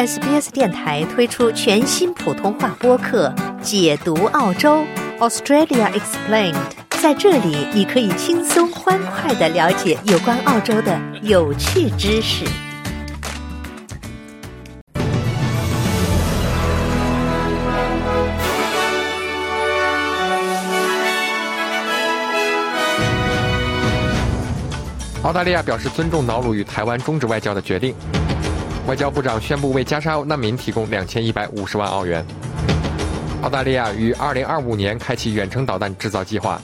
SBS 电台推出全新普通话播客《解读澳洲 Australia Explained》。在这里，你可以轻松欢快的了解有关澳洲的有趣知识。澳大利亚表示尊重瑙鲁与台湾终止外交的决定。外交部长宣布为加沙难民提供两千一百五十万澳元。澳大利亚于二零二五年开启远程导弹制造计划。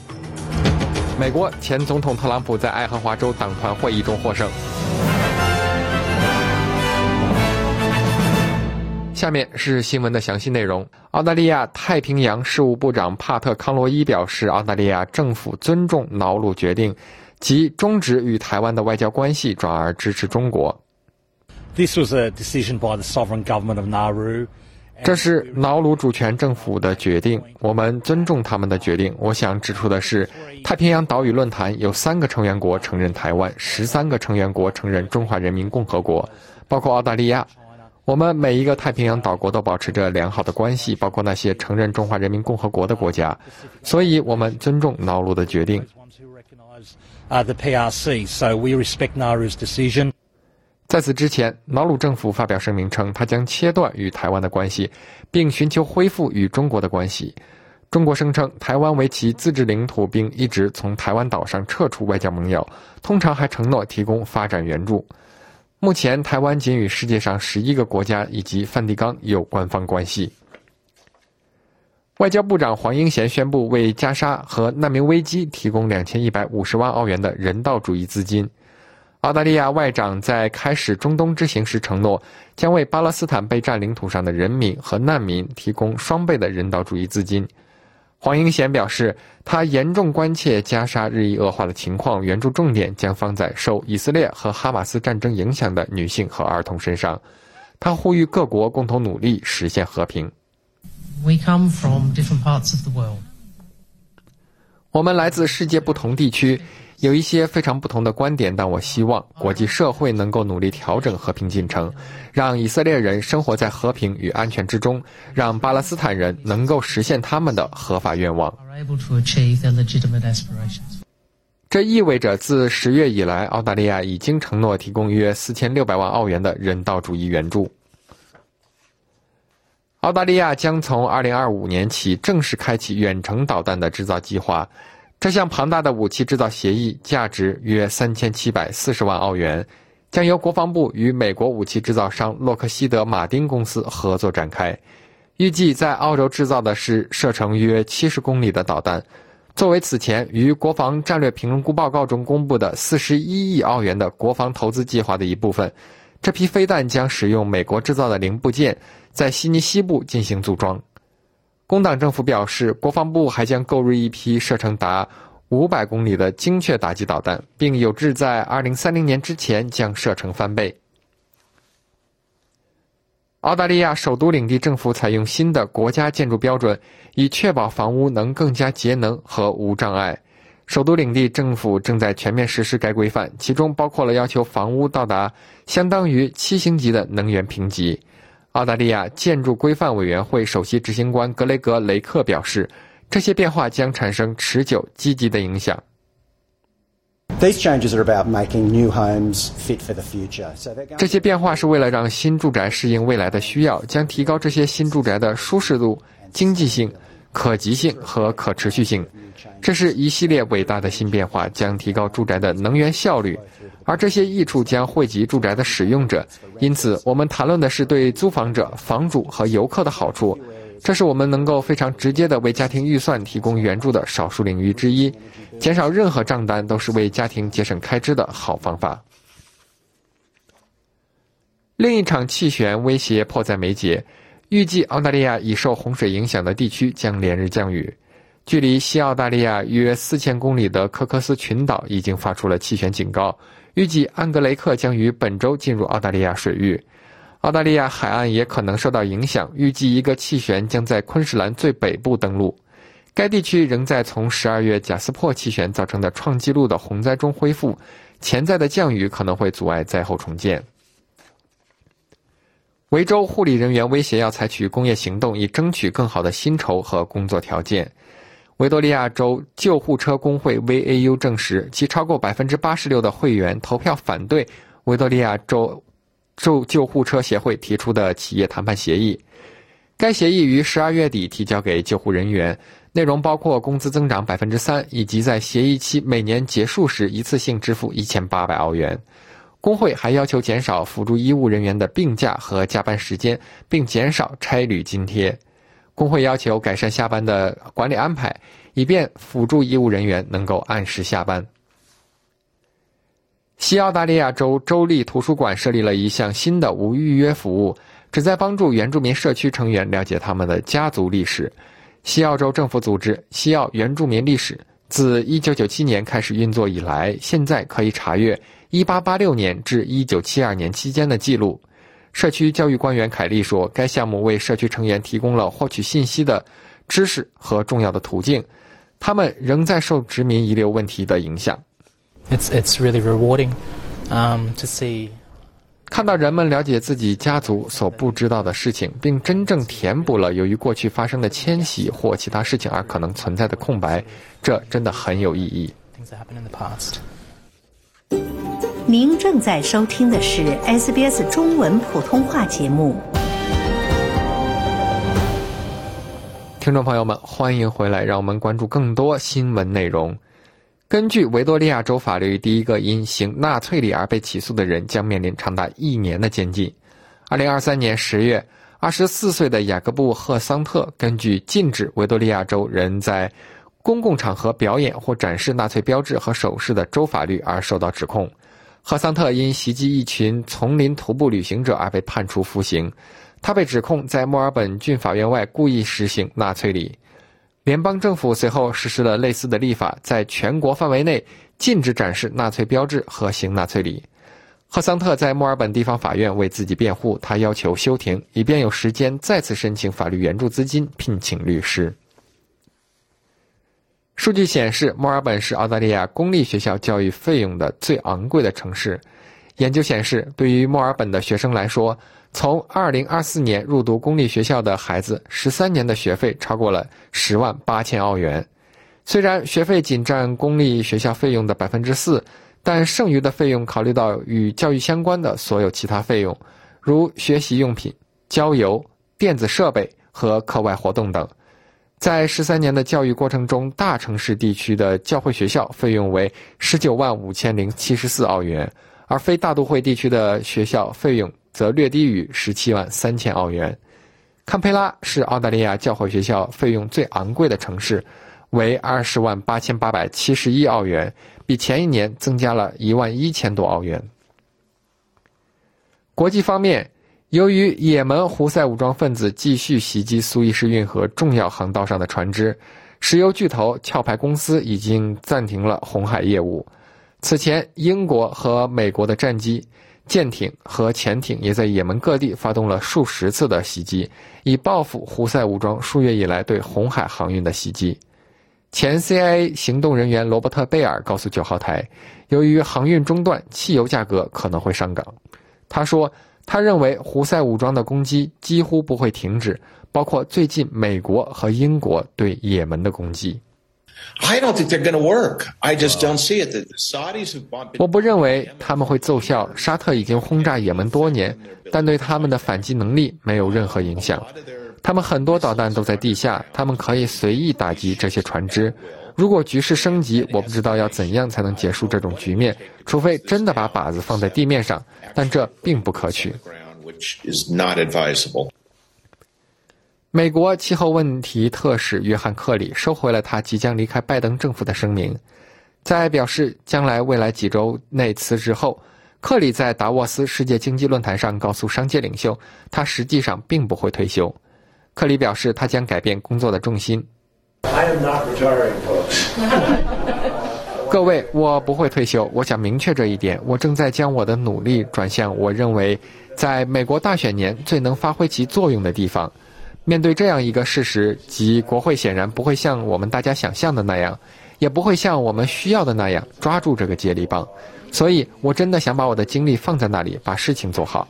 美国前总统特朗普在爱荷华州党团会议中获胜。下面是新闻的详细内容。澳大利亚太平洋事务部长帕特康罗伊表示，澳大利亚政府尊重瑙鲁决定，即终止与台湾的外交关系，转而支持中国。This was a decision by the sovereign government of Nauru. 这是瑙鲁主权政府的决定，我们尊重他们的决定。我想指出的是，太平洋岛屿论坛有三个成员国承认台湾，十三个成员国承认中华人民共和国，包括澳大利亚。我们每一个太平洋岛国都保持着良好的关系，包括那些承认中华人民共和国的国家。所以，我们尊重瑙鲁的决定。在此之前，瑙鲁政府发表声明称，他将切断与台湾的关系，并寻求恢复与中国的关系。中国声称台湾为其自治领土，并一直从台湾岛上撤出外交盟友，通常还承诺提供发展援助。目前，台湾仅与世界上十一个国家以及梵蒂冈有官方关系。外交部长黄英贤宣布为加沙和难民危机提供两千一百五十万澳元的人道主义资金。澳大利亚外长在开始中东之行时承诺，将为巴勒斯坦被占领土上的人民和难民提供双倍的人道主义资金。黄英贤表示，他严重关切加沙日益恶化的情况，援助重点将放在受以色列和哈马斯战争影响的女性和儿童身上。他呼吁各国共同努力实现和平。We come from different parts of the world. 我们来自世界不同地区。有一些非常不同的观点，但我希望国际社会能够努力调整和平进程，让以色列人生活在和平与安全之中，让巴勒斯坦人能够实现他们的合法愿望。这意味着，自十月以来，澳大利亚已经承诺提供约四千六百万澳元的人道主义援助。澳大利亚将从二零二五年起正式开启远程导弹的制造计划。这项庞大的武器制造协议价值约三千七百四十万澳元，将由国防部与美国武器制造商洛克希德马丁公司合作展开。预计在澳洲制造的是射程约七十公里的导弹。作为此前于国防战略评估报告中公布的四十一亿澳元的国防投资计划的一部分，这批飞弹将使用美国制造的零部件，在悉尼西部进行组装。工党政府表示，国防部还将购入一批射程达五百公里的精确打击导弹，并有志在二零三零年之前将射程翻倍。澳大利亚首都领地政府采用新的国家建筑标准，以确保房屋能更加节能和无障碍。首都领地政府正在全面实施该规范，其中包括了要求房屋到达相当于七星级的能源评级。澳大利亚建筑规范委员会首席执行官格雷格·雷克表示，这些变化将产生持久积极的影响。这些变化是为了让新住宅适应未来的需要，将提高这些新住宅的舒适度、经济性、可及性和可持续性。这是一系列伟大的新变化，将提高住宅的能源效率。而这些益处将惠及住宅的使用者，因此我们谈论的是对租房者、房主和游客的好处。这是我们能够非常直接的为家庭预算提供援助的少数领域之一。减少任何账单都是为家庭节省开支的好方法。另一场气旋威胁迫在眉睫，预计澳大利亚已受洪水影响的地区将连日降雨。距离西澳大利亚约四千公里的科克斯群岛已经发出了气旋警告。预计安格雷克将于本周进入澳大利亚水域，澳大利亚海岸也可能受到影响。预计一个气旋将在昆士兰最北部登陆，该地区仍在从十二月贾斯珀气旋造成的创纪录的洪灾中恢复，潜在的降雨可能会阻碍灾后重建。维州护理人员威胁要采取工业行动，以争取更好的薪酬和工作条件。维多利亚州救护车工会 VAU 证实，其超过百分之八十六的会员投票反对维多利亚州州救护车协会提出的企业谈判协议。该协议于十二月底提交给救护人员，内容包括工资增长百分之三，以及在协议期每年结束时一次性支付一千八百澳元。工会还要求减少辅助医务人员的病假和加班时间，并减少差旅津贴。工会要求改善下班的管理安排，以便辅助医务人员能够按时下班。西澳大利亚州州立图书馆设立了一项新的无预约服务，旨在帮助原住民社区成员了解他们的家族历史。西澳州政府组织西澳原住民历史自1997年开始运作以来，现在可以查阅1886年至1972年期间的记录。社区教育官员凯利说：“该项目为社区成员提供了获取信息的知识和重要的途径。他们仍在受殖民遗留问题的影响。It's it's really rewarding, um, to see. 看到人们了解自己家族所不知道的事情，并真正填补了由于过去发生的迁徙或其他事情而可能存在的空白，这真的很有意义。”您正在收听的是 SBS 中文普通话节目。听众朋友们，欢迎回来，让我们关注更多新闻内容。根据维多利亚州法律，第一个因行纳粹礼而被起诉的人将面临长达一年的监禁。二零二三年十月，二十四岁的雅各布·赫桑特根据禁止维多利亚州人在公共场合表演或展示纳粹标志和手势的州法律而受到指控。赫桑特因袭击一群丛林徒步旅行者而被判处服刑。他被指控在墨尔本郡法院外故意实行纳粹礼。联邦政府随后实施了类似的立法，在全国范围内禁止展示纳粹标志和行纳粹礼。赫桑特在墨尔本地方法院为自己辩护，他要求休庭，以便有时间再次申请法律援助资金，聘请律师。数据显示，墨尔本是澳大利亚公立学校教育费用的最昂贵的城市。研究显示，对于墨尔本的学生来说，从2024年入读公立学校的孩子，13年的学费超过了10万8千澳元。虽然学费仅占公立学校费用的4%，但剩余的费用考虑到与教育相关的所有其他费用，如学习用品、郊游、电子设备和课外活动等。在十三年的教育过程中，大城市地区的教会学校费用为十九万五千零七十四澳元，而非大都会地区的学校费用则略低于十七万三千澳元。堪培拉是澳大利亚教会学校费用最昂贵的城市，为二十万八千八百七十一澳元，比前一年增加了一万一千多澳元。国际方面。由于也门胡塞武装分子继续袭击苏伊士运河重要航道上的船只，石油巨头壳牌公司已经暂停了红海业务。此前，英国和美国的战机、舰艇和潜艇也在也门各地发动了数十次的袭击，以报复胡塞武装数月以来对红海航运的袭击。前 CIA 行动人员罗伯特·贝尔告诉九号台，由于航运中断，汽油价格可能会上涨。他说。他认为胡塞武装的攻击几乎不会停止，包括最近美国和英国对也门的攻击。I don't think they're going to work. I just don't see it. The Saudis have been. 我不认为他们会奏效。沙特已经轰炸也门多年，但对他们的反击能力没有任何影响。他们很多导弹都在地下，他们可以随意打击这些船只。如果局势升级，我不知道要怎样才能结束这种局面，除非真的把靶子放在地面上，但这并不可取。美国气候问题特使约翰·克里收回了他即将离开拜登政府的声明，在表示将来未来几周内辞职后，克里在达沃斯世界经济论坛上告诉商界领袖，他实际上并不会退休。克里表示，他将改变工作的重心。I am not retiring for 各位，我不会退休。我想明确这一点。我正在将我的努力转向我认为在美国大选年最能发挥其作用的地方。面对这样一个事实，即国会显然不会像我们大家想象的那样，也不会像我们需要的那样抓住这个接力棒。所以，我真的想把我的精力放在那里，把事情做好。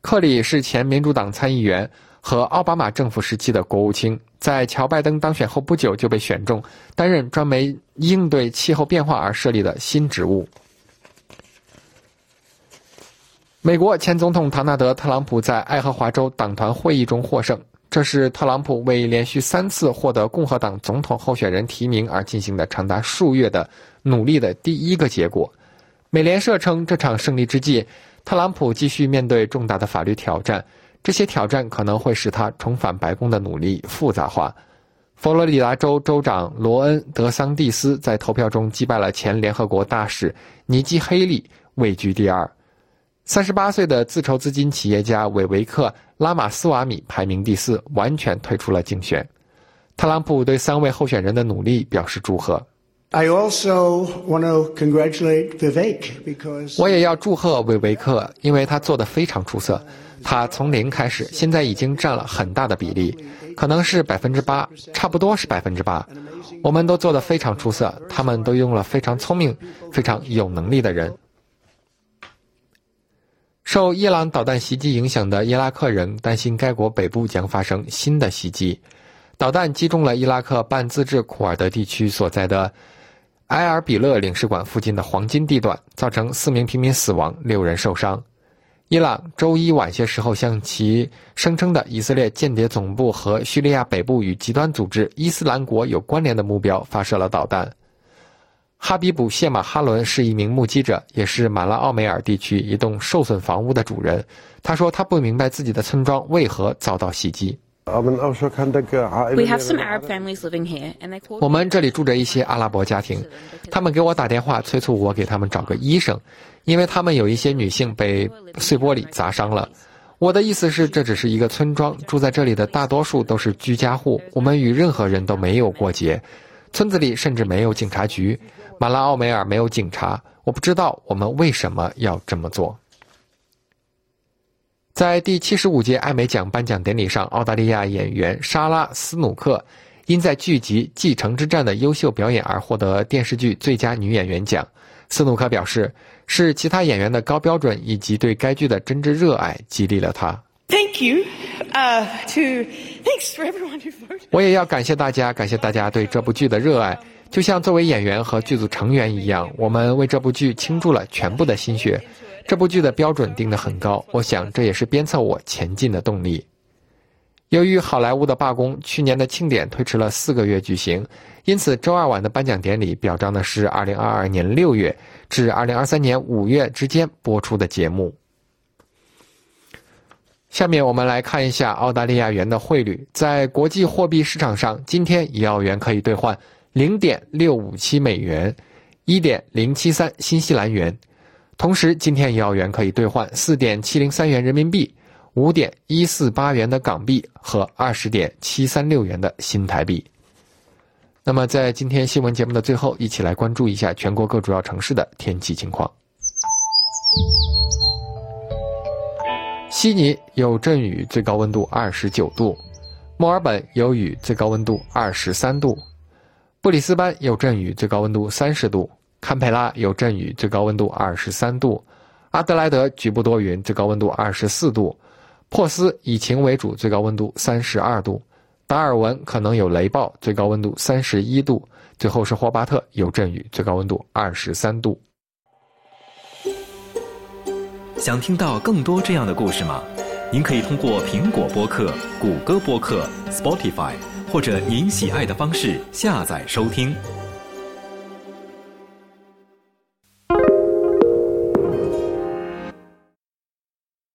克里是前民主党参议员和奥巴马政府时期的国务卿，在乔拜登当选后不久就被选中，担任专门应对气候变化而设立的新职务。美国前总统唐纳德·特朗普在爱荷华州党团会议中获胜，这是特朗普为连续三次获得共和党总统候选人提名而进行的长达数月的努力的第一个结果。美联社称，这场胜利之际，特朗普继续面对重大的法律挑战，这些挑战可能会使他重返白宫的努力复杂化。佛罗里达州州长罗恩·德桑蒂斯在投票中击败了前联合国大使尼基·黑利，位居第二。三十八岁的自筹资金企业家韦维克·拉马斯瓦米排名第四，完全退出了竞选。特朗普对三位候选人的努力表示祝贺。I also want to congratulate Vivek because 我也要祝贺韦维克，因为他做得非常出色。他从零开始，现在已经占了很大的比例，可能是百分之八，差不多是百分之八。我们都做得非常出色，他们都用了非常聪明、非常有能力的人。受伊朗导弹袭击影响的伊拉克人担心该国北部将发生新的袭击。导弹击中了伊拉克半自治库尔德地区所在的埃尔比勒领事馆附近的黄金地段，造成四名平民死亡，六人受伤。伊朗周一晚些时候向其声称的以色列间谍总部和叙利亚北部与极端组织伊斯兰国有关联的目标发射了导弹。哈比卜·谢马哈伦是一名目击者，也是马拉奥梅尔地区一栋受损房屋的主人。他说：“他不明白自己的村庄为何遭到袭击。” We have some Arab families living here, and they. 我们这里住着一些阿拉伯家庭，他们给我打电话催促我给他们找个医生，因为他们有一些女性被碎玻璃砸伤了。我的意思是，这只是一个村庄，住在这里的大多数都是居家户，我们与任何人都没有过节，村子里甚至没有警察局。马拉奥梅尔没有警察，我不知道我们为什么要这么做。在第七十五届艾美奖颁奖典礼上，澳大利亚演员莎拉·斯努克因在剧集《继承之战》的优秀表演而获得电视剧最佳女演员奖。斯努克表示，是其他演员的高标准以及对该剧的真挚热爱激励了他。Thank you. Uh, to thanks for everyone who voted. 我也要感谢大家，感谢大家对这部剧的热爱。就像作为演员和剧组成员一样，我们为这部剧倾注了全部的心血。这部剧的标准定得很高，我想这也是鞭策我前进的动力。由于好莱坞的罢工，去年的庆典推迟了四个月举行，因此周二晚的颁奖典礼表彰的是2022年6月至2023年5月之间播出的节目。下面我们来看一下澳大利亚元的汇率，在国际货币市场上，今天一澳元可以兑换零点六五七美元，一点零七三新西兰元。同时，今天一澳元可以兑换四点七零三元人民币，五点一四八元的港币和二十点七三六元的新台币。那么，在今天新闻节目的最后，一起来关注一下全国各主要城市的天气情况。悉尼有阵雨，最高温度二十九度；墨尔本有雨，最高温度二十三度；布里斯班有阵雨，最高温度三十度；堪培拉有阵雨，最高温度二十三度；阿德莱德局部多云，最高温度二十四度；珀斯以晴为主，最高温度三十二度；达尔文可能有雷暴，最高温度三十一度；最后是霍巴特有阵雨，最高温度二十三度。想听到更多这样的故事吗？您可以通过苹果播客、谷歌播客、Spotify 或者您喜爱的方式下载收听。